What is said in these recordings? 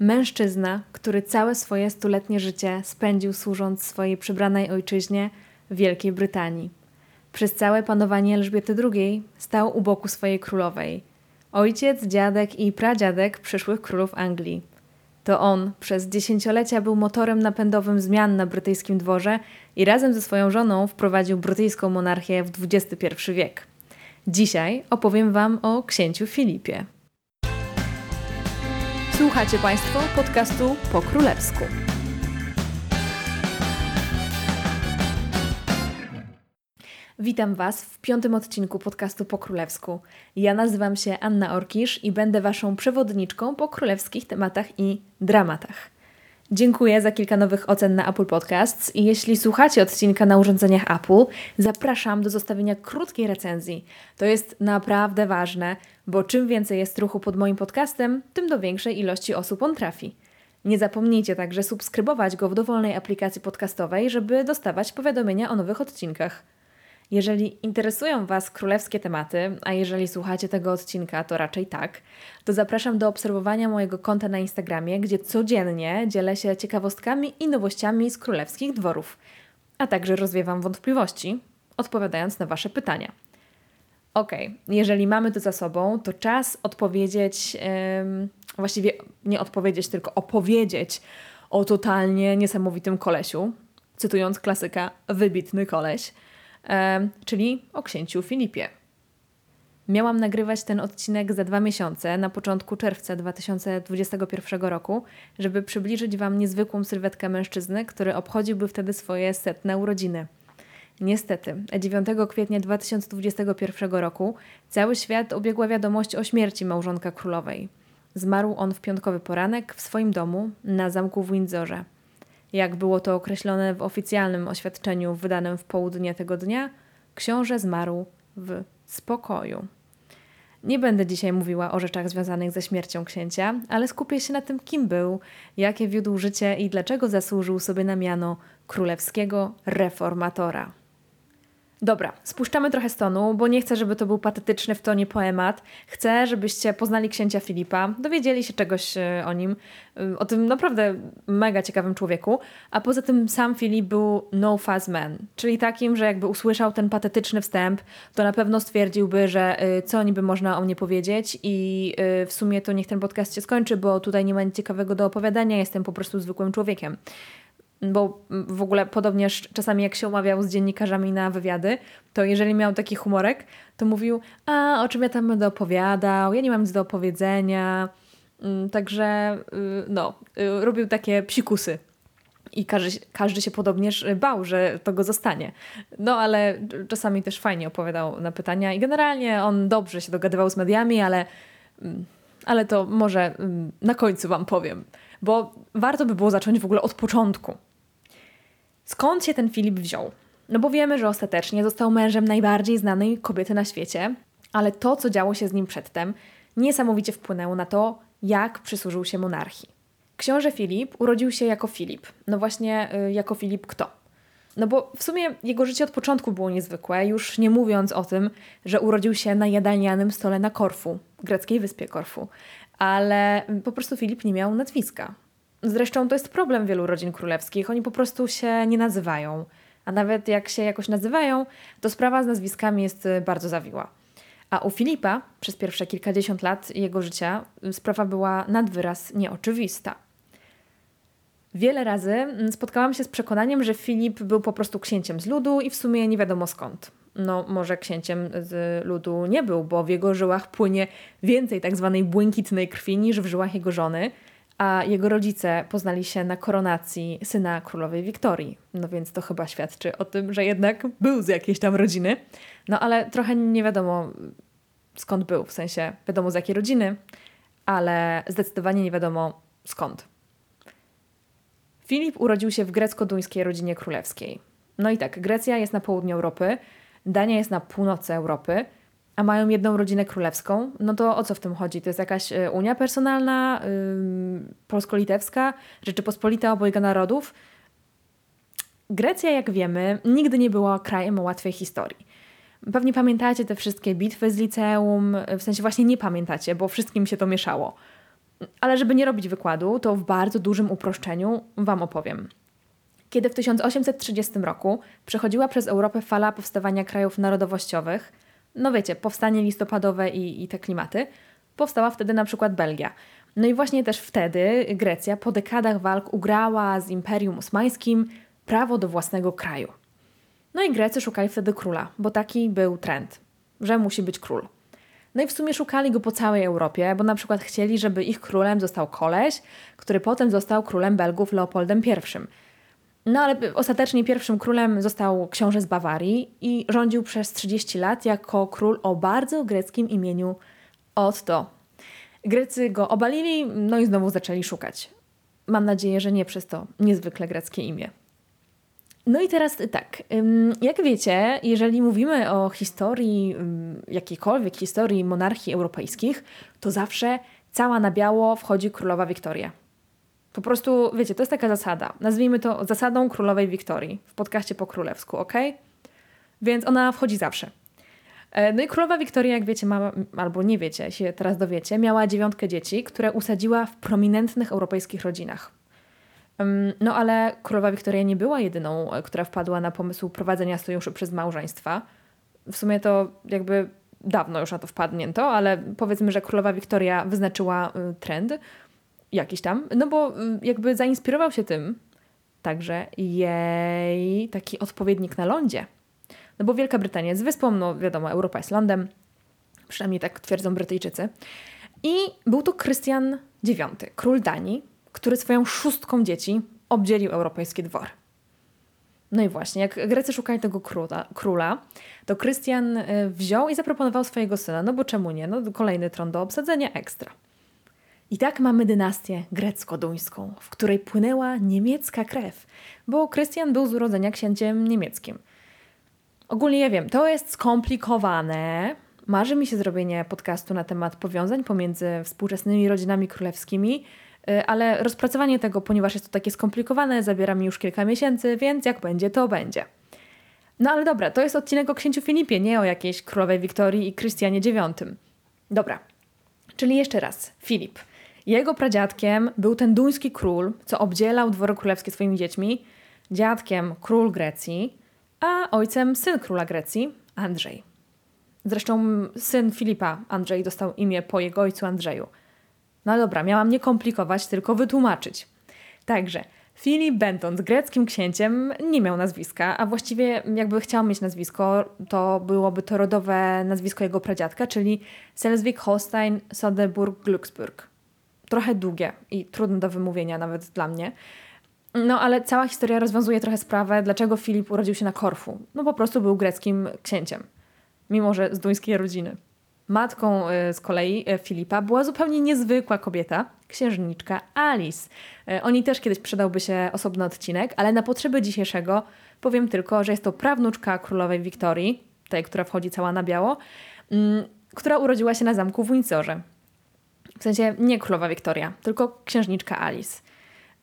Mężczyzna, który całe swoje stuletnie życie spędził służąc swojej przybranej ojczyźnie, Wielkiej Brytanii. Przez całe panowanie Elżbiety II stał u boku swojej królowej. Ojciec, dziadek i pradziadek przyszłych królów Anglii. To on przez dziesięciolecia był motorem napędowym zmian na brytyjskim dworze i razem ze swoją żoną wprowadził brytyjską monarchię w XXI wiek. Dzisiaj opowiem Wam o księciu Filipie. Słuchacie Państwo podcastu po królewsku. Witam Was w piątym odcinku podcastu po królewsku. Ja nazywam się Anna Orkisz i będę Waszą przewodniczką po królewskich tematach i dramatach. Dziękuję za kilka nowych ocen na Apple Podcasts i jeśli słuchacie odcinka na urządzeniach Apple, zapraszam do zostawienia krótkiej recenzji. To jest naprawdę ważne, bo czym więcej jest ruchu pod moim podcastem, tym do większej ilości osób on trafi. Nie zapomnijcie także subskrybować go w dowolnej aplikacji podcastowej, żeby dostawać powiadomienia o nowych odcinkach. Jeżeli interesują Was królewskie tematy, a jeżeli słuchacie tego odcinka, to raczej tak, to zapraszam do obserwowania mojego konta na Instagramie, gdzie codziennie dzielę się ciekawostkami i nowościami z królewskich dworów, a także rozwiewam wątpliwości, odpowiadając na Wasze pytania. Ok, jeżeli mamy to za sobą, to czas odpowiedzieć, yy, właściwie nie odpowiedzieć, tylko opowiedzieć o totalnie niesamowitym kolesiu. Cytując klasyka, wybitny koleś czyli o księciu Filipie. Miałam nagrywać ten odcinek za dwa miesiące, na początku czerwca 2021 roku, żeby przybliżyć Wam niezwykłą sylwetkę mężczyzny, który obchodziłby wtedy swoje setne urodziny. Niestety, 9 kwietnia 2021 roku cały świat obiegła wiadomość o śmierci małżonka królowej. Zmarł on w piątkowy poranek w swoim domu na zamku w Windsorze. Jak było to określone w oficjalnym oświadczeniu wydanym w południe tego dnia, książę zmarł w spokoju. Nie będę dzisiaj mówiła o rzeczach związanych ze śmiercią księcia, ale skupię się na tym, kim był, jakie wiódł życie i dlaczego zasłużył sobie na miano królewskiego reformatora. Dobra, spuszczamy trochę stonu, bo nie chcę, żeby to był patetyczny w tonie poemat. Chcę, żebyście poznali księcia Filipa, dowiedzieli się czegoś e, o nim, e, o tym naprawdę mega ciekawym człowieku. A poza tym sam Filip był no fuzz man, czyli takim, że jakby usłyszał ten patetyczny wstęp, to na pewno stwierdziłby, że e, co niby można o mnie powiedzieć i w sumie to niech ten podcast się skończy, bo tutaj nie ma nic ciekawego do opowiadania, jestem po prostu zwykłym człowiekiem bo w ogóle podobnież czasami jak się umawiał z dziennikarzami na wywiady, to jeżeli miał taki humorek, to mówił, a o czym ja tam będę opowiadał, ja nie mam nic do opowiedzenia. Mm, także y, no, y, robił takie psikusy. I każdy, każdy się podobnież bał, że to go zostanie. No ale czasami też fajnie opowiadał na pytania i generalnie on dobrze się dogadywał z mediami, ale, mm, ale to może mm, na końcu Wam powiem. Bo warto by było zacząć w ogóle od początku. Skąd się ten Filip wziął? No bo wiemy, że ostatecznie został mężem najbardziej znanej kobiety na świecie, ale to, co działo się z nim przedtem, niesamowicie wpłynęło na to, jak przysłużył się monarchii. Książę Filip urodził się jako Filip. No właśnie, yy, jako Filip kto? No bo w sumie jego życie od początku było niezwykłe, już nie mówiąc o tym, że urodził się na jadalnianym stole na Korfu, greckiej wyspie Korfu. Ale po prostu Filip nie miał nazwiska. Zresztą to jest problem wielu rodzin królewskich. Oni po prostu się nie nazywają. A nawet jak się jakoś nazywają, to sprawa z nazwiskami jest y, bardzo zawiła. A u Filipa przez pierwsze kilkadziesiąt lat jego życia y, sprawa była nad wyraz nieoczywista. Wiele razy mm, spotkałam się z przekonaniem, że Filip był po prostu księciem z ludu i w sumie nie wiadomo skąd. No, może księciem z ludu nie był, bo w jego żyłach płynie więcej tak zwanej błękitnej krwi niż w żyłach jego żony – a jego rodzice poznali się na koronacji syna królowej Wiktorii. No więc to chyba świadczy o tym, że jednak był z jakiejś tam rodziny. No ale trochę nie wiadomo skąd był, w sensie wiadomo z jakiej rodziny, ale zdecydowanie nie wiadomo skąd. Filip urodził się w grecko-duńskiej rodzinie królewskiej. No i tak, Grecja jest na południu Europy, Dania jest na północy Europy – a mają jedną rodzinę królewską, no to o co w tym chodzi? To jest jakaś e, unia personalna, yy, polsko-litewska, Rzeczypospolita obojga narodów? Grecja, jak wiemy, nigdy nie była krajem o łatwej historii. Pewnie pamiętacie te wszystkie bitwy z liceum, w sensie właśnie nie pamiętacie, bo wszystkim się to mieszało. Ale żeby nie robić wykładu, to w bardzo dużym uproszczeniu Wam opowiem. Kiedy w 1830 roku przechodziła przez Europę fala powstawania krajów narodowościowych, no wiecie, powstanie listopadowe i, i te klimaty, powstała wtedy na przykład Belgia. No i właśnie też wtedy Grecja po dekadach walk ugrała z Imperium Osmańskim prawo do własnego kraju. No i Grecy szukali wtedy króla, bo taki był trend, że musi być król. No i w sumie szukali go po całej Europie, bo na przykład chcieli, żeby ich królem został koleś, który potem został królem Belgów Leopoldem I. No ale ostatecznie pierwszym królem został książę z Bawarii i rządził przez 30 lat jako król o bardzo greckim imieniu Otto. Grecy go obalili, no i znowu zaczęli szukać. Mam nadzieję, że nie przez to niezwykle greckie imię. No i teraz tak, jak wiecie, jeżeli mówimy o historii, jakiejkolwiek historii monarchii europejskich, to zawsze cała na biało wchodzi królowa Wiktoria. Po prostu, wiecie, to jest taka zasada. Nazwijmy to zasadą królowej Wiktorii w podcaście po królewsku, ok? Więc ona wchodzi zawsze. E, no i królowa Wiktoria, jak wiecie, ma, albo nie wiecie, się teraz dowiecie, miała dziewiątkę dzieci, które usadziła w prominentnych europejskich rodzinach. No ale królowa Wiktoria nie była jedyną, e, która wpadła na pomysł prowadzenia sojuszu przez małżeństwa. W sumie to jakby dawno już na to wpadnięto, ale powiedzmy, że królowa Wiktoria wyznaczyła y, trend jakiś tam, no bo y, jakby zainspirował się tym także jej taki odpowiednik na lądzie. No bo Wielka Brytania jest wyspą, no wiadomo, Europa jest lądem, przynajmniej tak twierdzą Brytyjczycy. I był to Krystian IX, król Danii, który swoją szóstką dzieci obdzielił europejski dwor. No i właśnie, jak Grecy szukali tego króla, króla to Krystian y, wziął i zaproponował swojego syna, no bo czemu nie? No kolejny tron do obsadzenia ekstra. I tak mamy dynastię grecko-duńską, w której płynęła niemiecka krew, bo Krystian był z urodzenia księciem niemieckim. Ogólnie ja wiem, to jest skomplikowane. Marzy mi się zrobienie podcastu na temat powiązań pomiędzy współczesnymi rodzinami królewskimi, y, ale rozpracowanie tego, ponieważ jest to takie skomplikowane, zabiera mi już kilka miesięcy, więc jak będzie, to będzie. No ale dobra, to jest odcinek o księciu Filipie, nie o jakiejś królowej Wiktorii i Krystianie IX. Dobra, czyli jeszcze raz, Filip. Jego pradziadkiem był ten duński król, co obdzielał dwory królewskie swoimi dziećmi, dziadkiem król Grecji, a ojcem syn króla Grecji, Andrzej. Zresztą syn Filipa, Andrzej, dostał imię po jego ojcu Andrzeju. No dobra, miałam nie komplikować, tylko wytłumaczyć. Także Filip, będąc greckim księciem, nie miał nazwiska, a właściwie jakby chciał mieć nazwisko, to byłoby to rodowe nazwisko jego pradziadka, czyli Selzwik-Holstein, Soderburg-Glücksburg trochę długie i trudne do wymówienia nawet dla mnie. No ale cała historia rozwiązuje trochę sprawę, dlaczego Filip urodził się na Korfu. No po prostu był greckim księciem, mimo że z duńskiej rodziny. Matką y, z kolei y, Filipa była zupełnie niezwykła kobieta, księżniczka Alice. Y, o niej też kiedyś przydałby się osobny odcinek, ale na potrzeby dzisiejszego powiem tylko, że jest to prawnuczka królowej Wiktorii, tej, która wchodzi cała na biało, mm, która urodziła się na zamku w Windsorze. W sensie nie królowa Wiktoria, tylko księżniczka Alice.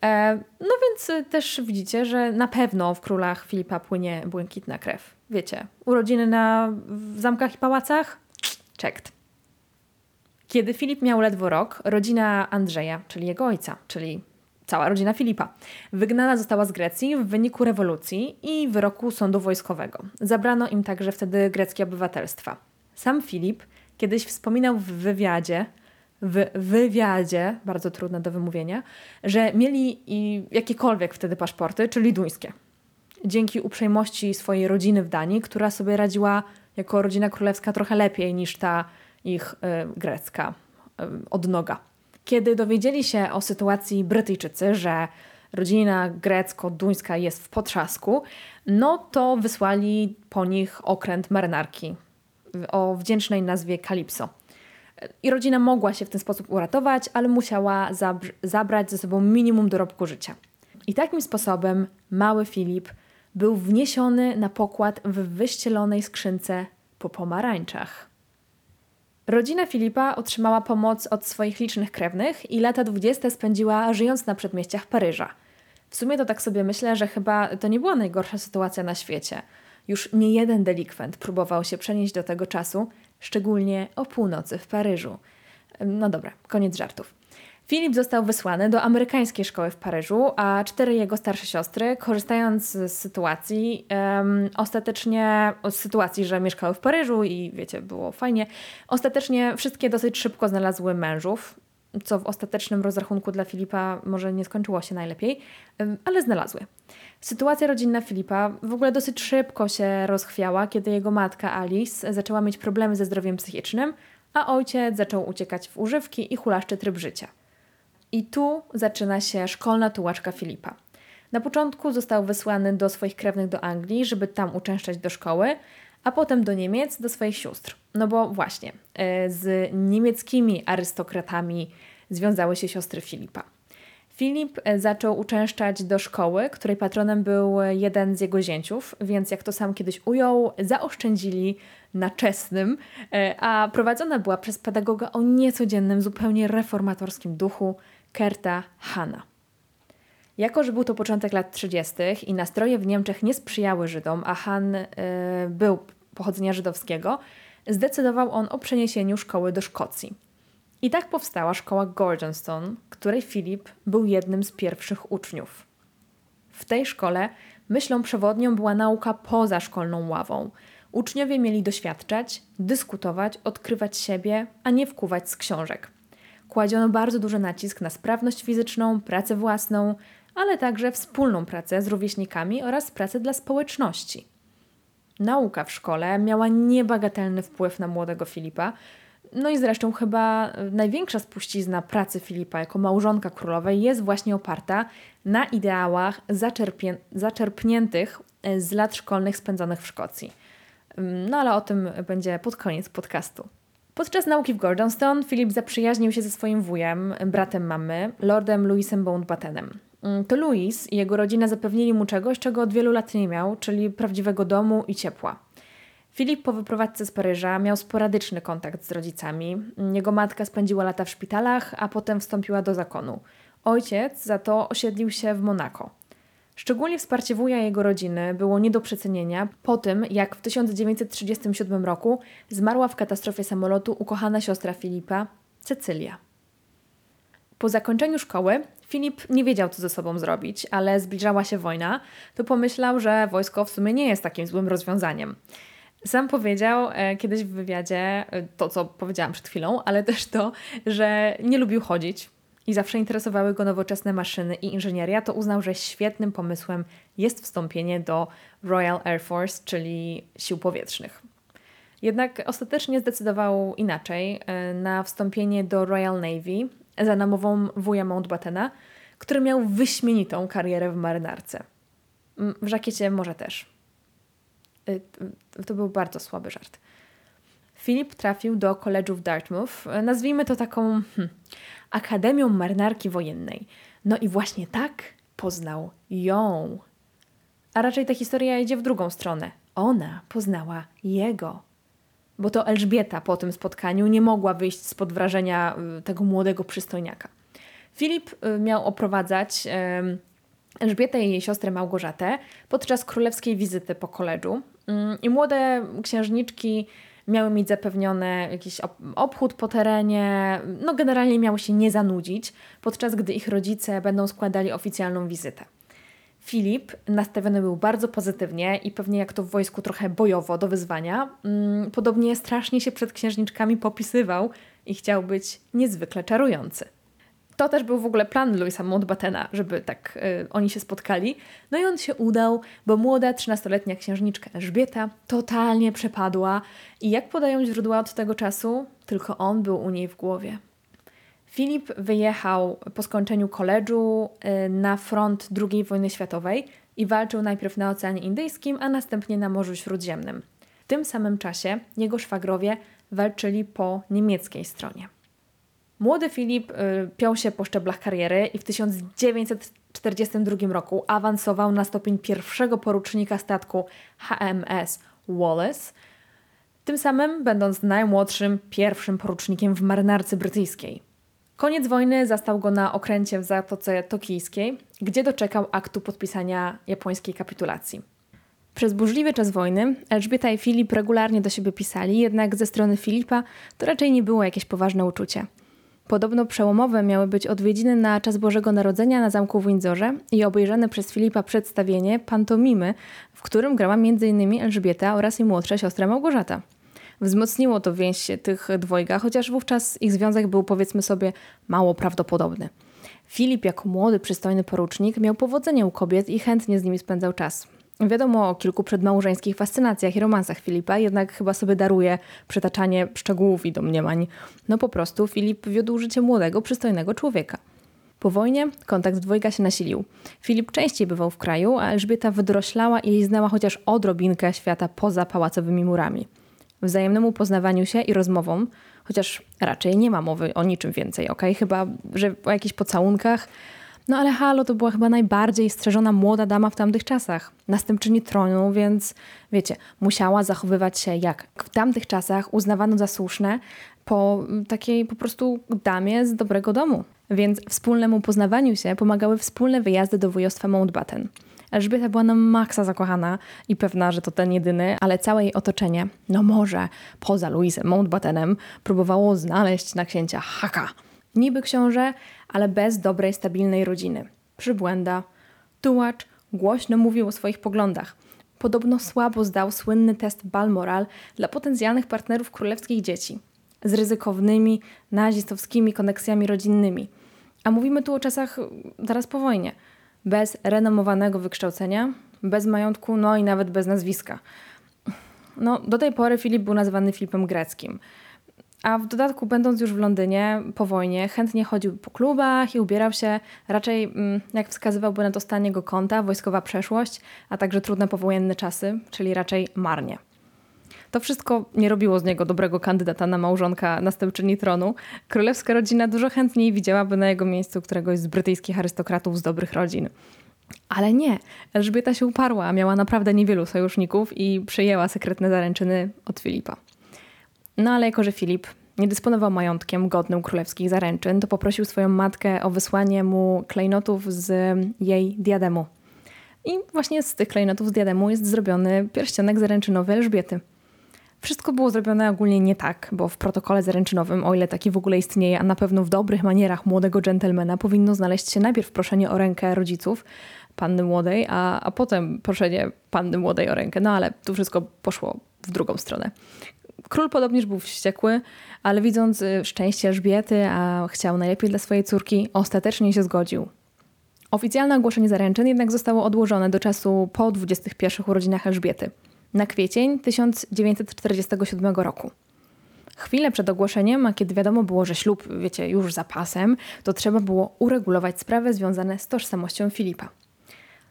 E, no więc y, też widzicie, że na pewno w królach Filipa płynie błękitna krew. Wiecie, urodziny na w zamkach i pałacach? Checked. Kiedy Filip miał ledwo rok, rodzina Andrzeja, czyli jego ojca, czyli cała rodzina Filipa, wygnana została z Grecji w wyniku rewolucji i wyroku sądu wojskowego. Zabrano im także wtedy greckie obywatelstwa. Sam Filip kiedyś wspominał w wywiadzie, w wywiadzie, bardzo trudne do wymówienia, że mieli jakiekolwiek wtedy paszporty, czyli duńskie. Dzięki uprzejmości swojej rodziny w Danii, która sobie radziła jako rodzina królewska trochę lepiej niż ta ich y, grecka y, odnoga. Kiedy dowiedzieli się o sytuacji Brytyjczycy, że rodzina grecko-duńska jest w potrzasku, no to wysłali po nich okręt marynarki o wdzięcznej nazwie Kalipso. I rodzina mogła się w ten sposób uratować, ale musiała zabrać ze sobą minimum dorobku życia. I takim sposobem mały Filip był wniesiony na pokład w wyścielonej skrzynce po pomarańczach. Rodzina Filipa otrzymała pomoc od swoich licznych krewnych i lata dwudzieste spędziła żyjąc na przedmieściach Paryża. W sumie to tak sobie myślę, że chyba to nie była najgorsza sytuacja na świecie. Już nie jeden delikwent próbował się przenieść do tego czasu, szczególnie o północy w Paryżu. No dobra, koniec żartów. Filip został wysłany do amerykańskiej szkoły w Paryżu, a cztery jego starsze siostry, korzystając z sytuacji, um, ostatecznie, z sytuacji, że mieszkały w Paryżu i wiecie, było fajnie, ostatecznie wszystkie dosyć szybko znalazły mężów, co w ostatecznym rozrachunku dla Filipa może nie skończyło się najlepiej, um, ale znalazły. Sytuacja rodzinna Filipa w ogóle dosyć szybko się rozchwiała, kiedy jego matka Alice zaczęła mieć problemy ze zdrowiem psychicznym, a ojciec zaczął uciekać w używki i hulaszczy tryb życia. I tu zaczyna się szkolna tułaczka Filipa. Na początku został wysłany do swoich krewnych do Anglii, żeby tam uczęszczać do szkoły, a potem do Niemiec, do swoich sióstr. No bo właśnie, e, z niemieckimi arystokratami związały się siostry Filipa. Filip e, zaczął uczęszczać do szkoły, której patronem był jeden z jego zięciów, więc jak to sam kiedyś ujął, zaoszczędzili na czesnym, e, a prowadzona była przez pedagoga o niecodziennym, zupełnie reformatorskim duchu, Kerta Hanna. Jako, że był to początek lat 30. i nastroje w Niemczech nie sprzyjały Żydom, a Han y, był pochodzenia żydowskiego, zdecydował on o przeniesieniu szkoły do Szkocji. I tak powstała szkoła Gordonstone, której Filip był jednym z pierwszych uczniów. W tej szkole myślą przewodnią była nauka poza szkolną ławą. Uczniowie mieli doświadczać, dyskutować, odkrywać siebie, a nie wkuwać z książek kładziono bardzo duży nacisk na sprawność fizyczną, pracę własną, ale także wspólną pracę z rówieśnikami oraz pracę dla społeczności. Nauka w szkole miała niebagatelny wpływ na młodego Filipa, no i zresztą chyba największa spuścizna pracy Filipa jako małżonka królowej jest właśnie oparta na ideałach zaczerpniętych z lat szkolnych spędzonych w Szkocji. No ale o tym będzie pod koniec podcastu. Podczas nauki w Gordonstone Philip zaprzyjaźnił się ze swoim wujem, bratem mamy, lordem Louisem Mountbattenem. Mm, to Louis i jego rodzina zapewnili mu czegoś, czego od wielu lat nie miał, czyli prawdziwego domu i ciepła. Filip po wyprowadzce z Paryża miał sporadyczny kontakt z rodzicami. Jego matka spędziła lata w szpitalach, a potem wstąpiła do zakonu. Ojciec za to osiedlił się w Monako. Szczególnie wsparcie wuja jego rodziny było nie do przecenienia po tym, jak w 1937 roku zmarła w katastrofie samolotu ukochana siostra Filipa, Cecylia. Po zakończeniu szkoły Filip nie wiedział, co ze sobą zrobić, ale zbliżała się wojna, to pomyślał, że wojsko w sumie nie jest takim złym rozwiązaniem. Sam powiedział e, kiedyś w wywiadzie e, to, co powiedziałam przed chwilą, ale też to, że nie lubił chodzić, i zawsze interesowały go nowoczesne maszyny i inżynieria, to uznał, że świetnym pomysłem jest wstąpienie do Royal Air Force, czyli sił powietrznych. Jednak ostatecznie zdecydował inaczej e, na wstąpienie do Royal Navy za namową wuja Mountbattena, który miał wyśmienitą karierę w marynarce. W żakiecie może też. E, to był bardzo słaby żart. Filip trafił do koledżu w Dartmouth. Nazwijmy to taką hmm, Akademią Marynarki Wojennej. No i właśnie tak poznał ją. A raczej ta historia idzie w drugą stronę. Ona poznała jego. Bo to Elżbieta po tym spotkaniu nie mogła wyjść spod wrażenia y, tego młodego przystojniaka. Filip y, miał oprowadzać Elżbietę i jej siostrę Małgorzatę podczas królewskiej wizyty po koledżu. Mm, I młode księżniczki miały mieć zapewnione jakiś obchód po terenie, no generalnie miały się nie zanudzić, podczas gdy ich rodzice będą składali oficjalną wizytę. Filip nastawiony był bardzo pozytywnie i pewnie jak to w wojsku trochę bojowo do wyzwania, mm, podobnie strasznie się przed księżniczkami popisywał i chciał być niezwykle czarujący. To też był w ogóle plan Louisa Mountbattena, żeby tak y, oni się spotkali. No i on się udał, bo młoda 13-letnia księżniczka Elżbieta totalnie przepadła i jak podają źródła od tego czasu, tylko on był u niej w głowie. Filip wyjechał po skończeniu koledżu y, na front II wojny światowej i walczył najpierw na Oceanie Indyjskim, a następnie na Morzu Śródziemnym. W tym samym czasie jego szwagrowie walczyli po niemieckiej stronie. Młody Filip y, piął się po szczeblach kariery i w 1942 roku awansował na stopień pierwszego porucznika statku HMS Wallace, tym samym będąc najmłodszym pierwszym porucznikiem w marynarce brytyjskiej. Koniec wojny zastał go na okręcie w Zatoce Tokijskiej, gdzie doczekał aktu podpisania japońskiej kapitulacji. Przez burzliwy czas wojny Elżbieta i Filip regularnie do siebie pisali, jednak ze strony Filipa to raczej nie było jakieś poważne uczucie – Podobno przełomowe miały być odwiedziny na czas Bożego Narodzenia na zamku w Windsorze i obejrzane przez Filipa przedstawienie pantomimy, w którym grała m.in. Elżbieta oraz jej młodsza siostra Małgorzata. Wzmocniło to więź tych dwojga, chociaż wówczas ich związek był powiedzmy sobie mało prawdopodobny. Filip jako młody, przystojny porucznik miał powodzenie u kobiet i chętnie z nimi spędzał czas. Wiadomo o kilku przedmałżeńskich fascynacjach i romansach Filipa, jednak chyba sobie daruje przytaczanie szczegółów i domniemań. No po prostu Filip wiódł życie młodego, przystojnego człowieka. Po wojnie kontakt dwojga się nasilił. Filip częściej bywał w kraju, a Elżbieta wydroślała i znała chociaż odrobinkę świata poza pałacowymi murami. Wzajemnemu poznawaniu się i rozmowom, chociaż raczej nie ma mowy o niczym więcej, ok? Chyba, że o jakichś pocałunkach, no ale Halo to była chyba najbardziej strzeżona młoda dama w tamtych czasach. Następczyni tronu, więc wiecie, musiała zachowywać się jak w tamtych czasach uznawano za słuszne po takiej po prostu damie z dobrego domu. Więc wspólnemu poznawaniu się pomagały wspólne wyjazdy do województwa Mountbatten. Elżbieta była na maksa zakochana i pewna, że to ten jedyny, ale całe jej otoczenie, no może poza Louisem Mountbattenem, próbowało znaleźć na księcia haka – Niby książę, ale bez dobrej, stabilnej rodziny. Przybłęda. Tułacz głośno mówił o swoich poglądach. Podobno słabo zdał słynny test Balmoral dla potencjalnych partnerów królewskich dzieci. Z ryzykownymi, nazistowskimi koneksjami rodzinnymi. A mówimy tu o czasach zaraz po wojnie. Bez renomowanego wykształcenia, bez majątku, no i nawet bez nazwiska. No, do tej pory Filip był nazywany Filipem Greckim – a w dodatku, będąc już w Londynie po wojnie, chętnie chodził po klubach i ubierał się raczej, mm, jak wskazywałby na to stan jego konta, wojskowa przeszłość, a także trudne powojenne czasy, czyli raczej marnie. To wszystko nie robiło z niego dobrego kandydata na małżonka następczyni tronu. Królewska rodzina dużo chętniej widziałaby na jego miejscu któregoś z brytyjskich arystokratów z dobrych rodzin. Ale nie, Elżbieta się uparła, miała naprawdę niewielu sojuszników i przyjęła sekretne zaręczyny od Filipa. No ale jako, że Filip nie dysponował majątkiem godnym królewskich zaręczyn, to poprosił swoją matkę o wysłanie mu klejnotów z jej diademu. I właśnie z tych klejnotów z diademu jest zrobiony pierścionek zaręczynowy Elżbiety. Wszystko było zrobione ogólnie nie tak, bo w protokole zaręczynowym, o ile taki w ogóle istnieje, a na pewno w dobrych manierach młodego dżentelmena, powinno znaleźć się najpierw proszenie o rękę rodziców panny młodej, a, a potem proszenie panny młodej o rękę. No ale tu wszystko poszło w drugą stronę. Król podobnież był wściekły, ale widząc y, szczęście Elżbiety, a chciał najlepiej dla swojej córki, ostatecznie się zgodził. Oficjalne ogłoszenie zaręczyn jednak zostało odłożone do czasu po 21 urodzinach Elżbiety, na kwiecień 1947 roku. Chwilę przed ogłoszeniem, a kiedy wiadomo było, że ślub, wiecie, już za pasem, to trzeba było uregulować sprawy związane z tożsamością Filipa.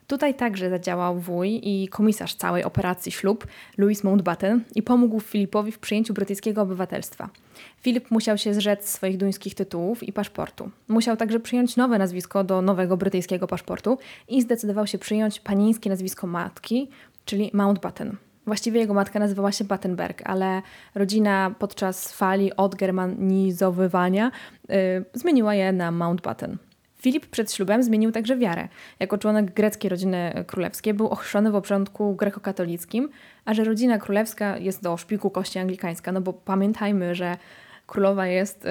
Tutaj także zadziałał wuj i komisarz całej operacji ślub, Louis Mountbatten, i pomógł Filipowi w przyjęciu brytyjskiego obywatelstwa. Filip musiał się zrzec swoich duńskich tytułów i paszportu. Musiał także przyjąć nowe nazwisko do nowego brytyjskiego paszportu i zdecydował się przyjąć panieńskie nazwisko matki, czyli Mountbatten. Właściwie jego matka nazywała się Battenberg, ale rodzina podczas fali odgermanizowywania yy, zmieniła je na Mountbatten. Filip przed ślubem zmienił także wiarę. Jako członek greckiej rodziny królewskiej był ochrzczony w obrządku grekokatolickim, a że rodzina królewska jest do szpiku kości anglikańska, no bo pamiętajmy, że królowa jest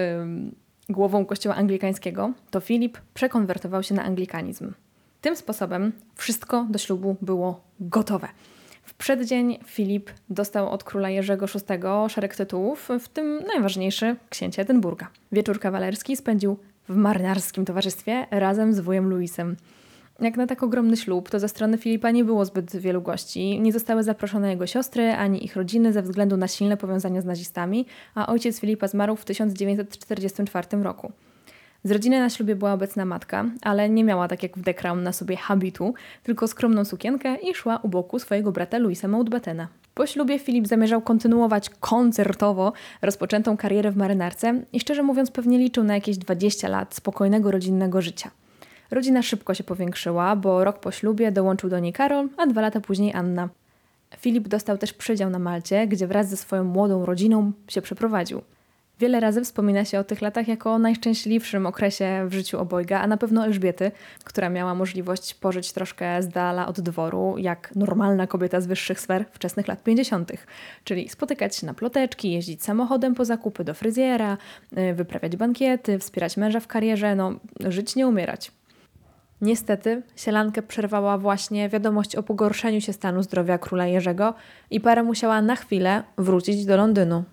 głową kościoła anglikańskiego, to Filip przekonwertował się na anglikanizm. Tym sposobem wszystko do ślubu było gotowe. W przeddzień Filip dostał od króla Jerzego VI szereg tytułów, w tym najważniejszy księcia Edynburga. Wieczór kawalerski spędził w marynarskim towarzystwie razem z wujem Luisem. Jak na tak ogromny ślub, to ze strony Filipa nie było zbyt wielu gości. Nie zostały zaproszone jego siostry ani ich rodziny ze względu na silne powiązania z nazistami, a ojciec Filipa zmarł w 1944 roku. Z rodziny na ślubie była obecna matka, ale nie miała tak jak w The Crown na sobie habitu, tylko skromną sukienkę i szła u boku swojego brata Louisa Mountbattena. Po ślubie Filip zamierzał kontynuować koncertowo rozpoczętą karierę w marynarce i szczerze mówiąc pewnie liczył na jakieś 20 lat spokojnego rodzinnego życia. Rodzina szybko się powiększyła, bo rok po ślubie dołączył do niej Karol, a dwa lata później Anna. Filip dostał też przydział na Malcie, gdzie wraz ze swoją młodą rodziną się przeprowadził. Wiele razy wspomina się o tych latach jako o najszczęśliwszym okresie w życiu obojga, a na pewno Elżbiety, która miała możliwość pożyć troszkę z dala od dworu, jak normalna kobieta z wyższych sfer wczesnych lat 50., czyli spotykać się na ploteczki, jeździć samochodem po zakupy do fryzjera, y, wyprawiać bankiety, wspierać męża w karierze, no żyć nie umierać. Niestety, sielankę przerwała właśnie wiadomość o pogorszeniu się stanu zdrowia króla Jerzego i para musiała na chwilę wrócić do Londynu.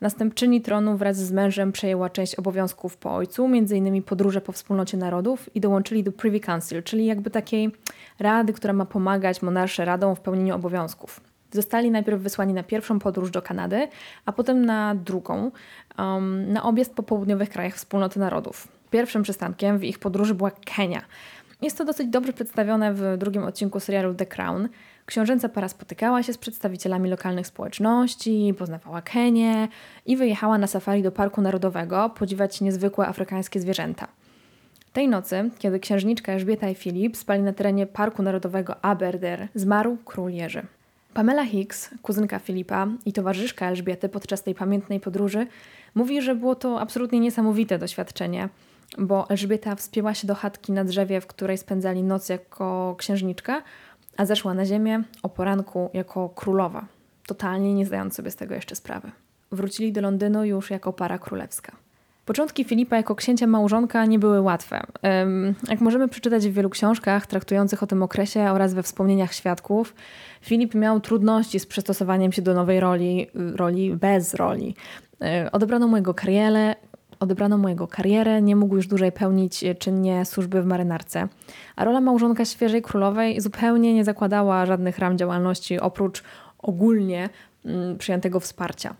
Następczyni tronu wraz z mężem przejęła część obowiązków po ojcu, m.in. podróże po wspólnocie narodów i dołączyli do Privy Council, czyli jakby takiej rady, która ma pomagać monarsze radą w pełnieniu obowiązków. Zostali najpierw wysłani na pierwszą podróż do Kanady, a potem na drugą, um, na objazd po południowych krajach wspólnoty narodów. Pierwszym przystankiem w ich podróży była Kenia. Jest to dosyć dobrze przedstawione w drugim odcinku serialu The Crown. Książęca para spotykała się z przedstawicielami lokalnych społeczności, poznawała Kenię i wyjechała na safari do Parku Narodowego podziwiać niezwykłe afrykańskie zwierzęta. Tej nocy, kiedy księżniczka Elżbieta i Filip spali na terenie Parku Narodowego Aberdare, zmarł król Jerzy. Pamela Hicks, kuzynka Filipa i towarzyszka Elżbiety podczas tej pamiętnej podróży, mówi, że było to absolutnie niesamowite doświadczenie, bo Elżbieta wspięła się do chatki na drzewie, w której spędzali noc jako księżniczka, a zeszła na ziemię o poranku jako królowa, totalnie nie zdając sobie z tego jeszcze sprawy. Wrócili do Londynu już jako para królewska. Początki Filipa jako księcia małżonka nie były łatwe. Jak możemy przeczytać w wielu książkach traktujących o tym okresie oraz we wspomnieniach świadków, Filip miał trudności z przystosowaniem się do nowej roli, roli bez roli. E, odebrano mu jego karierę, odebrano mu jego karierę, nie mógł już dłużej pełnić czynnie służby w marynarce. A rola małżonka świeżej królowej zupełnie nie zakładała żadnych ram działalności oprócz ogólnie mm, przyjętego wsparcia.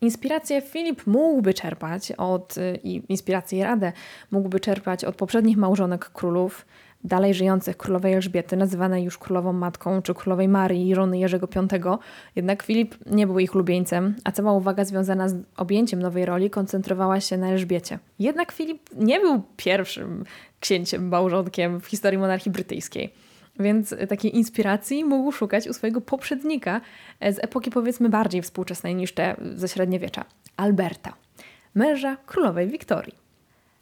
Inspirację Filip mógłby czerpać od, i inspirację i radę mógłby czerpać od poprzednich małżonek królów, dalej żyjących królowej Elżbiety, nazywanej już królową matką, czy królowej Marii, żony Jerzego V. Jednak Filip nie był ich ulubieńcem, a cała uwaga związana z objęciem nowej roli koncentrowała się na Elżbiecie. Jednak Filip nie był pierwszym księciem małżonkiem w historii monarchii brytyjskiej. Więc takiej inspiracji mógł szukać u swojego poprzednika z epoki powiedzmy bardziej współczesnej niż te ze średniowiecza, Alberta, męża królowej Wiktorii.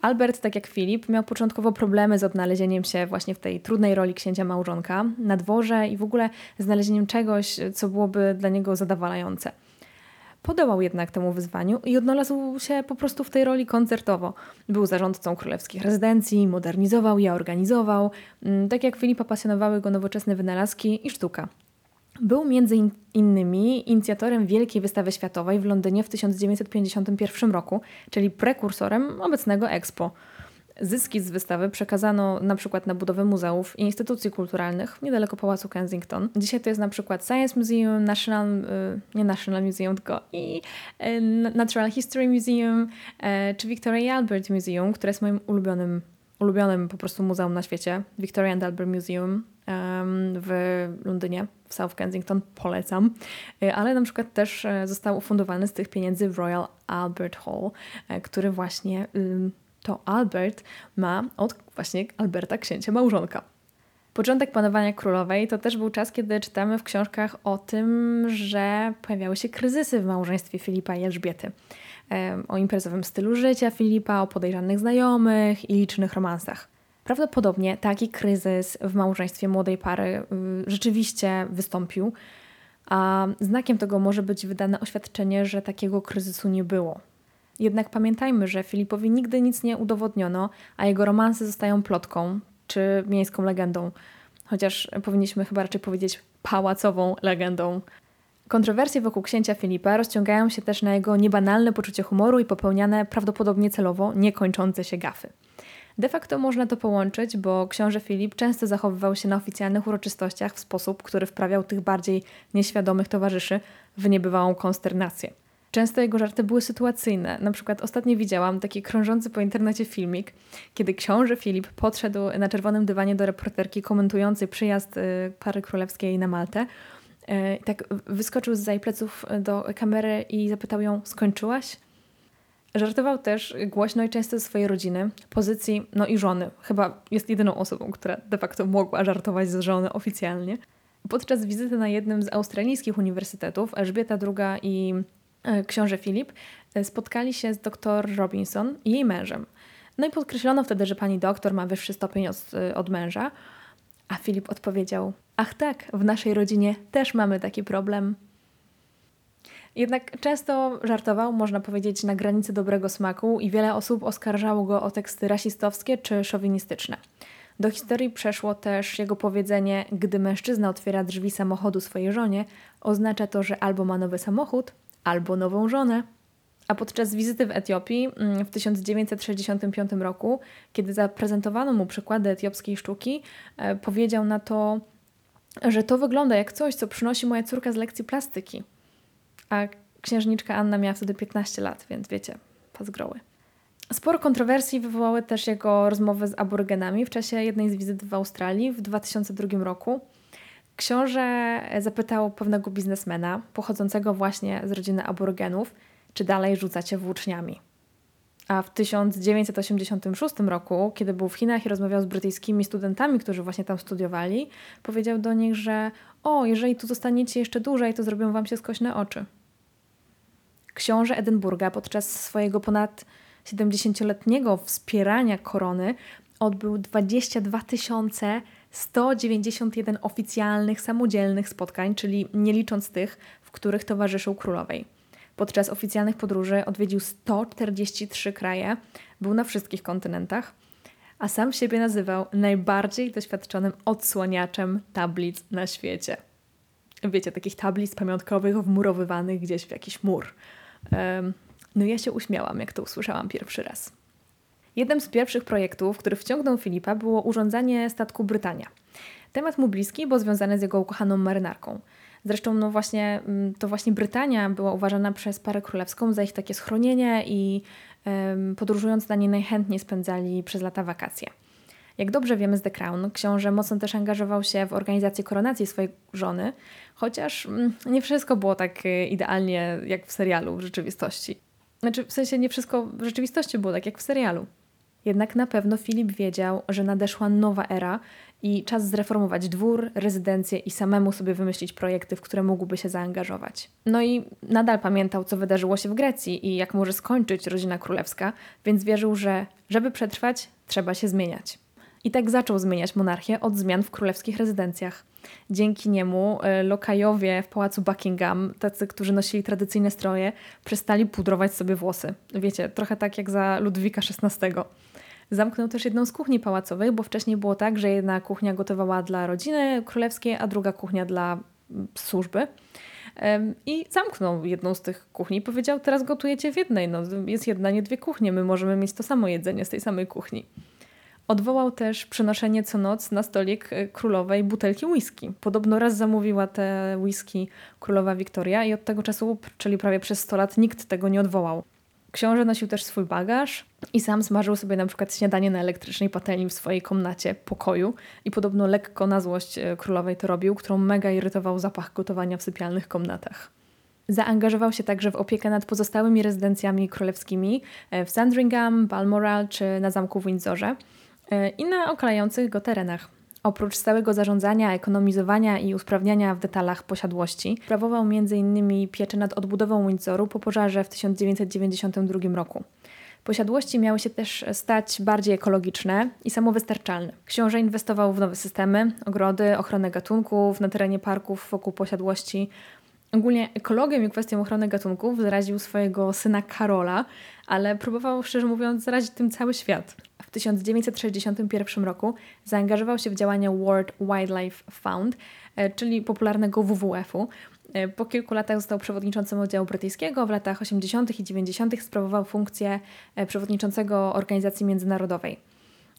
Albert, tak jak Filip, miał początkowo problemy z odnalezieniem się właśnie w tej trudnej roli księcia małżonka na dworze i w ogóle znalezieniem czegoś, co byłoby dla niego zadowalające. Podołał jednak temu wyzwaniu i odnalazł się po prostu w tej roli koncertowo. Był zarządcą królewskich rezydencji, modernizował je, organizował. Mm, tak jak Filipa pasjonowały go nowoczesne wynalazki i sztuka. Był między innymi inicjatorem Wielkiej Wystawy Światowej w Londynie w 1951 roku, czyli prekursorem obecnego Expo. Zyski z wystawy przekazano na przykład na budowę muzeów i instytucji kulturalnych niedaleko Pałacu Kensington. Dzisiaj to jest na przykład Science Museum, National, y, nie National Museum, tylko i y, Natural History Museum, y, czy Victoria Albert Museum, które jest moim ulubionym, ulubionym po prostu muzeum na świecie. Victoria and Albert Museum w Londynie, w South Kensington, polecam. E, ale na przykład też e, został ufundowany z tych pieniędzy Royal Albert Hall, e, który właśnie to Albert ma od właśnie Alberta księcia małżonka. Początek panowania królowej to też był czas, kiedy czytamy w książkach o tym, że pojawiały się kryzysy w małżeństwie Filipa i Elżbiety. O imprezowym stylu życia Filipa, o podejrzanych znajomych i licznych romansach. Prawdopodobnie taki kryzys w małżeństwie młodej pary y, rzeczywiście wystąpił, a znakiem tego może być wydane oświadczenie, że takiego kryzysu nie było. Jednak pamiętajmy, że Filipowi nigdy nic nie udowodniono, a jego romanse zostają plotką czy miejską legendą, chociaż powinniśmy chyba raczej powiedzieć pałacową legendą. Kontrowersje wokół księcia Filipa rozciągają się też na jego niebanalne poczucie humoru i popełniane prawdopodobnie celowo niekończące się gafy. De facto można to połączyć, bo książę Filip często zachowywał się na oficjalnych uroczystościach w sposób, który wprawiał tych bardziej nieświadomych towarzyszy w niebywałą konsternację. Często jego żarty były sytuacyjne. Na przykład ostatnio widziałam taki krążący po internecie filmik, kiedy książę Filip podszedł na czerwonym dywanie do reporterki komentującej przyjazd y, pary królewskiej na Maltę. Y, tak wyskoczył z za pleców do kamery i zapytał ją: Skończyłaś? Żartował też głośno i często ze swojej rodziny, pozycji, no i żony. Chyba jest jedyną osobą, która de facto mogła żartować z żony oficjalnie. Podczas wizyty na jednym z australijskich uniwersytetów Elżbieta II i e, książę Filip spotkali się z dr Robinson i jej mężem. No i podkreślono wtedy, że pani doktor ma wyższy stopień od, od męża, a Filip odpowiedział: Ach tak, w naszej rodzinie też mamy taki problem. Jednak często żartował, można powiedzieć, na granicy dobrego smaku i wiele osób oskarżało go o teksty rasistowskie czy szowinistyczne. Do historii przeszło też jego powiedzenie: Gdy mężczyzna otwiera drzwi samochodu swojej żonie, oznacza to, że albo ma nowy samochód, albo nową żonę. A podczas wizyty w Etiopii mm, w 1965 roku, kiedy zaprezentowano mu przykłady etiopskiej sztuki, e, powiedział na to, że to wygląda jak coś, co przynosi moja córka z lekcji plastyki. A księżniczka Anna miała wtedy 15 lat, więc wiecie, pazgroły. Sporo kontrowersji wywołały też jego rozmowy z aborygenami w czasie jednej z wizyt w Australii w 2002 roku. Książę zapytał pewnego biznesmena pochodzącego właśnie z rodziny aborygenów, czy dalej rzucacie włóczniami. A w 1986 roku, kiedy był w Chinach i rozmawiał z brytyjskimi studentami, którzy właśnie tam studiowali, powiedział do nich, że o, jeżeli tu zostaniecie jeszcze dłużej, to zrobią wam się skośne oczy. Książę Edynburga podczas swojego ponad 70-letniego wspierania korony odbył 22 191 oficjalnych, samodzielnych spotkań, czyli nie licząc tych, w których towarzyszył królowej. Podczas oficjalnych podróży odwiedził 143 kraje, był na wszystkich kontynentach, a sam siebie nazywał najbardziej doświadczonym odsłaniaczem tablic na świecie. Wiecie, takich tablic pamiątkowych wmurowywanych gdzieś w jakiś mur. No ja się uśmiałam, jak to usłyszałam pierwszy raz. Jednym z pierwszych projektów, który wciągnął Filipa, było urządzanie statku Brytania. Temat mu bliski, bo związany z jego ukochaną marynarką. Zresztą no właśnie, mm, to właśnie Brytania była uważana przez parę królewską za ich takie schronienie i podróżując na nie najchętniej spędzali przez lata wakacje. Jak dobrze wiemy z The Crown, książę mocno też angażował się w organizację koronacji swojej żony, chociaż mm, nie wszystko było tak y, idealnie jak w serialu w rzeczywistości. Znaczy, w sensie nie wszystko w rzeczywistości było tak jak w serialu. Jednak na pewno Filip wiedział, że nadeszła nowa era i czas zreformować dwór, rezydencję i samemu sobie wymyślić projekty, w które mógłby się zaangażować. No i nadal pamiętał, co wydarzyło się w Grecji i jak może skończyć rodzina królewska, więc wierzył, że żeby przetrwać, trzeba się zmieniać. I tak zaczął zmieniać monarchię od zmian w królewskich rezydencjach. Dzięki niemu e, lokajowie w pałacu Buckingham, tacy, którzy nosili tradycyjne stroje, przestali pudrować sobie włosy. Wiecie, trochę tak jak za Ludwika XVI. Zamknął też jedną z kuchni pałacowych, bo wcześniej było tak, że jedna kuchnia gotowała dla rodziny królewskiej, a druga kuchnia dla mm, służby. I zamknął jedną z tych kuchni. Powiedział, teraz gotujecie w jednej. No, jest jedna, nie dwie kuchnie. My możemy mieć to samo jedzenie z tej samej kuchni. Odwołał też przenoszenie co noc na stolik e, królowej butelki whisky. Podobno raz zamówiła te whisky królowa Wiktoria i od tego czasu, czyli prawie przez 100 lat, nikt tego nie odwołał. Książę nosił też swój bagaż i sam smażył sobie na przykład śniadanie na elektrycznej patelni w swojej komnacie, pokoju i podobno lekko na złość e, królowej to robił, którą mega irytował zapach gotowania w sypialnych komnatach. Zaangażował się także w opiekę nad pozostałymi rezydencjami królewskimi e, w Sandringham, Balmoral czy na zamku w Windsorze e, i na okalających go terenach. Oprócz stałego zarządzania, ekonomizowania i usprawniania w detalach posiadłości, sprawował m.in. pieczę nad odbudową Windsoru po pożarze w 1992 roku. Posiadłości miały się też stać bardziej ekologiczne i samowystarczalne. Książę inwestował w nowe systemy, ogrody, ochronę gatunków na terenie parków wokół posiadłości. Ogólnie ekologią i kwestią ochrony gatunków zaraził swojego syna Karola, ale próbował, szczerze mówiąc, zarazić tym cały świat. W 1961 roku zaangażował się w działania World Wildlife Fund, e, czyli popularnego WWF-u. E, po kilku latach został przewodniczącym oddziału brytyjskiego. W latach 80. i 90. sprawował funkcję e, przewodniczącego organizacji międzynarodowej.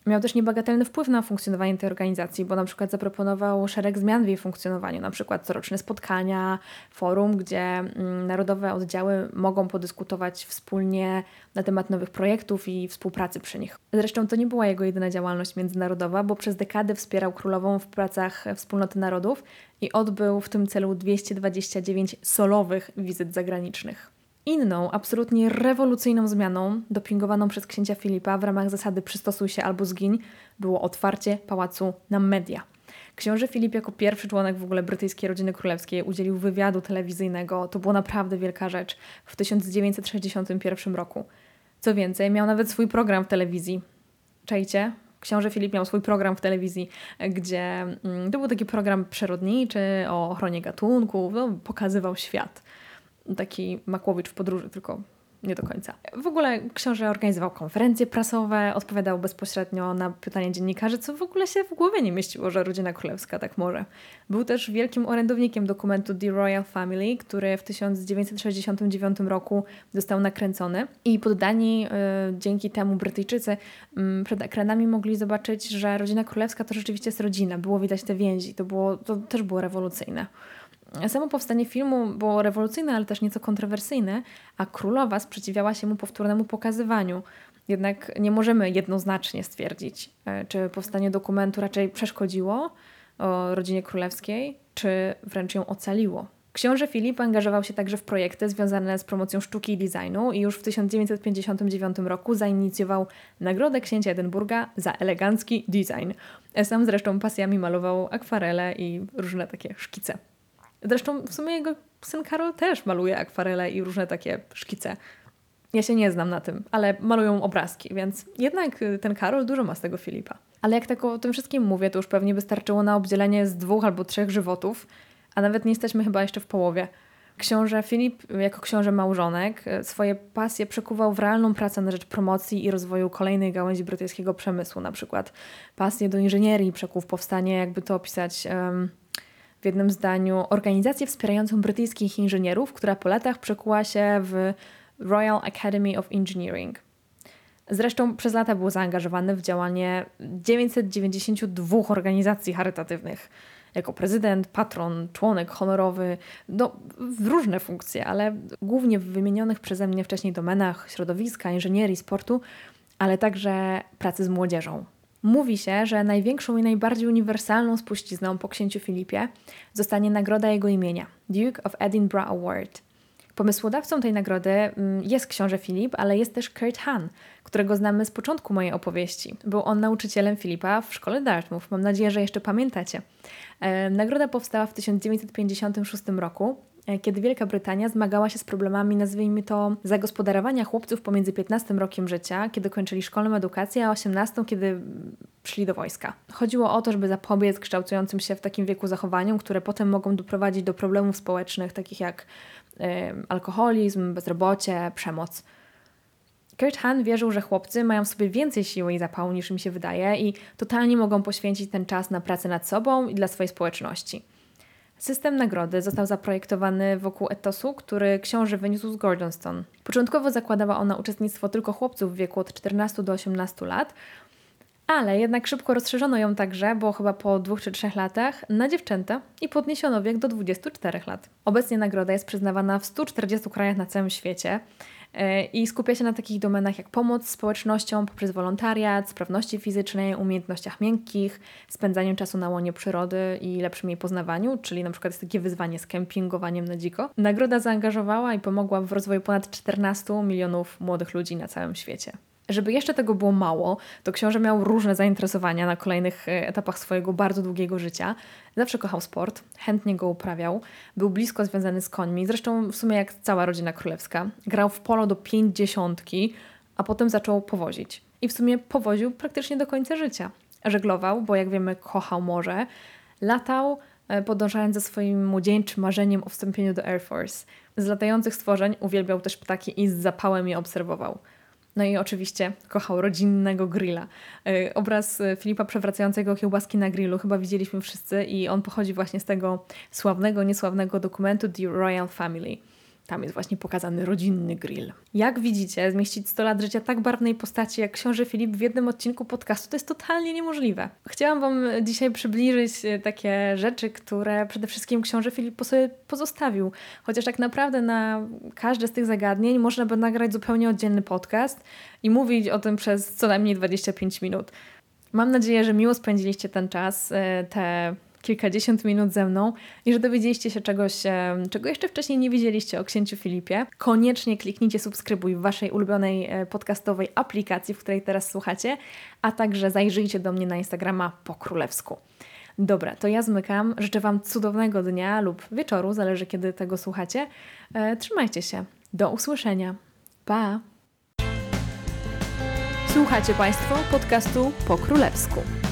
Miał też niebagatelny wpływ na funkcjonowanie tej organizacji, bo na przykład zaproponował szereg zmian w jej funkcjonowaniu, na przykład coroczne spotkania, forum, gdzie mm, narodowe oddziały mogą podyskutować wspólnie na temat nowych projektów i współpracy przy nich. Zresztą to nie była jego jedyna działalność międzynarodowa, bo przez dekady wspierał królową w pracach Wspólnoty Narodów i odbył w tym celu 229 solowych wizyt zagranicznych. Inną, absolutnie rewolucyjną zmianą, dopingowaną przez księcia Filipa w ramach zasady przystosuj się albo zgiń, było otwarcie pałacu na media. Książę Filip jako pierwszy członek w ogóle brytyjskiej rodziny królewskiej udzielił wywiadu telewizyjnego. To była naprawdę wielka rzecz w 1961 roku. Co więcej, miał nawet swój program w telewizji. Czajcie? Książę Filip miał swój program w telewizji, gdzie mm, to był taki program przyrodniczy o ochronie gatunków, no, pokazywał świat. Taki Makłowicz w podróży, tylko nie do końca. W ogóle książę organizował konferencje prasowe, odpowiadał bezpośrednio na pytania dziennikarzy, co w ogóle się w głowie nie mieściło, że rodzina królewska tak może. Był też wielkim orędownikiem dokumentu The Royal Family, który w 1969 roku został nakręcony i poddani y, dzięki temu Brytyjczycy y, przed ekranami mogli zobaczyć, że rodzina królewska to rzeczywiście jest rodzina. Było widać te więzi, to, było, to też było rewolucyjne. Samo powstanie filmu było rewolucyjne, ale też nieco kontrowersyjne, a królowa sprzeciwiała się mu powtórnemu pokazywaniu. Jednak nie możemy jednoznacznie stwierdzić, e, czy powstanie dokumentu raczej przeszkodziło rodzinie królewskiej, czy wręcz ją ocaliło. Książę Filip angażował się także w projekty związane z promocją sztuki i designu i już w 1959 roku zainicjował Nagrodę Księcia Edynburga za elegancki design. Sam zresztą pasjami malował akwarele i różne takie szkice. Zresztą w sumie jego syn Karol też maluje akwarele i różne takie szkice. Ja się nie znam na tym, ale malują obrazki, więc jednak y, ten Karol dużo ma z tego Filipa. Ale jak tak o tym wszystkim mówię, to już pewnie wystarczyło na obdzielenie z dwóch albo trzech żywotów, a nawet nie jesteśmy chyba jeszcze w połowie. Książę Filip, jako książę małżonek, y, swoje pasje przekuwał w realną pracę na rzecz promocji i rozwoju kolejnej gałęzi brytyjskiego przemysłu, na przykład pasję do inżynierii przekuł w powstanie, jakby to opisać... Um, w jednym zdaniu organizację wspierającą brytyjskich inżynierów, która po latach przekuła się w Royal Academy of Engineering. Zresztą przez lata był zaangażowany w działanie 992 organizacji charytatywnych. Jako prezydent, patron, członek honorowy, no, w różne funkcje, ale głównie w wymienionych przeze mnie wcześniej domenach środowiska, inżynierii, sportu, ale także pracy z młodzieżą. Mówi się, że największą i najbardziej uniwersalną spuścizną po księciu Filipie zostanie nagroda jego imienia Duke of Edinburgh Award. Pomysłodawcą tej nagrody mm, jest książę Filip, ale jest też Kurt Hahn, którego znamy z początku mojej opowieści. Był on nauczycielem Filipa w szkole Dartmouth. Mam nadzieję, że jeszcze pamiętacie. Nagroda powstała w 1956 roku E, kiedy Wielka Brytania zmagała się z problemami, nazwijmy to, zagospodarowania chłopców pomiędzy 15 rokiem życia, kiedy kończyli szkolną edukację, a 18, kiedy szli do wojska. Chodziło o to, żeby zapobiec kształtującym się w takim wieku zachowaniom, które potem mogą doprowadzić do problemów społecznych, takich jak y, alkoholizm, bezrobocie, przemoc. Kurt Hahn wierzył, że chłopcy mają w sobie więcej siły i zapału niż im się wydaje i totalnie mogą poświęcić ten czas na pracę nad sobą i dla swojej społeczności. System nagrody został zaprojektowany wokół etosu, który książę wyniósł z Gordonston. Początkowo zakładała ona uczestnictwo tylko chłopców w wieku od 14 do 18 lat, ale jednak szybko rozszerzono ją także, bo chyba po dwóch czy trzech latach, na dziewczęta i podniesiono wiek do 24 lat. Obecnie nagroda jest przyznawana w 140 krajach na całym świecie. I skupia się na takich domenach jak pomoc społecznościom poprzez wolontariat, sprawności fizycznej, umiejętnościach miękkich, spędzaniu czasu na łonie przyrody i lepszym jej poznawaniu, czyli na przykład jest takie wyzwanie z kempingowaniem na dziko. Nagroda zaangażowała i pomogła w rozwoju ponad 14 milionów młodych ludzi na całym świecie. Żeby jeszcze tego było mało, to książę miał różne zainteresowania na kolejnych e, etapach swojego bardzo długiego życia. Zawsze kochał sport, chętnie go uprawiał, był blisko związany z końmi, zresztą w sumie jak cała rodzina królewska. Grał w polo do pięćdziesiątki, a potem zaczął powozić. I w sumie powoził praktycznie do końca życia. Żeglował, bo jak wiemy, kochał morze, latał, e, podążając za swoim młodzieńczym marzeniem o wstąpieniu do Air Force. Z latających stworzeń uwielbiał też ptaki i z zapałem je obserwował. No i oczywiście kochał rodzinnego grilla. E, obraz e, Filipa przewracającego kiełbaski na grillu chyba widzieliśmy wszyscy i on pochodzi właśnie z tego sławnego, niesławnego dokumentu The Royal Family. Tam jest właśnie pokazany rodzinny grill. Jak widzicie, zmieścić 100 lat życia tak barwnej postaci jak książę Filip w jednym odcinku podcastu to jest totalnie niemożliwe. Chciałam Wam dzisiaj przybliżyć e, takie rzeczy, które przede wszystkim książę Filip po sobie pozostawił. Chociaż tak naprawdę na każde z tych zagadnień można by nagrać zupełnie oddzielny podcast i mówić o tym przez co najmniej 25 minut. Mam nadzieję, że miło spędziliście ten czas, e, te kilkadziesiąt minut ze mną i że dowiedzieliście się czegoś, czego jeszcze wcześniej nie wiedzieliście o księciu Filipie. Koniecznie kliknijcie subskrybuj w Waszej ulubionej e, podcastowej aplikacji, w której teraz słuchacie, a także zajrzyjcie do mnie na Instagrama po królewsku. Dobra, to ja zmykam. Życzę Wam cudownego dnia lub wieczoru, zależy kiedy tego słuchacie. E, trzymajcie się. Do usłyszenia. Pa! Słuchacie Państwo podcastu po królewsku.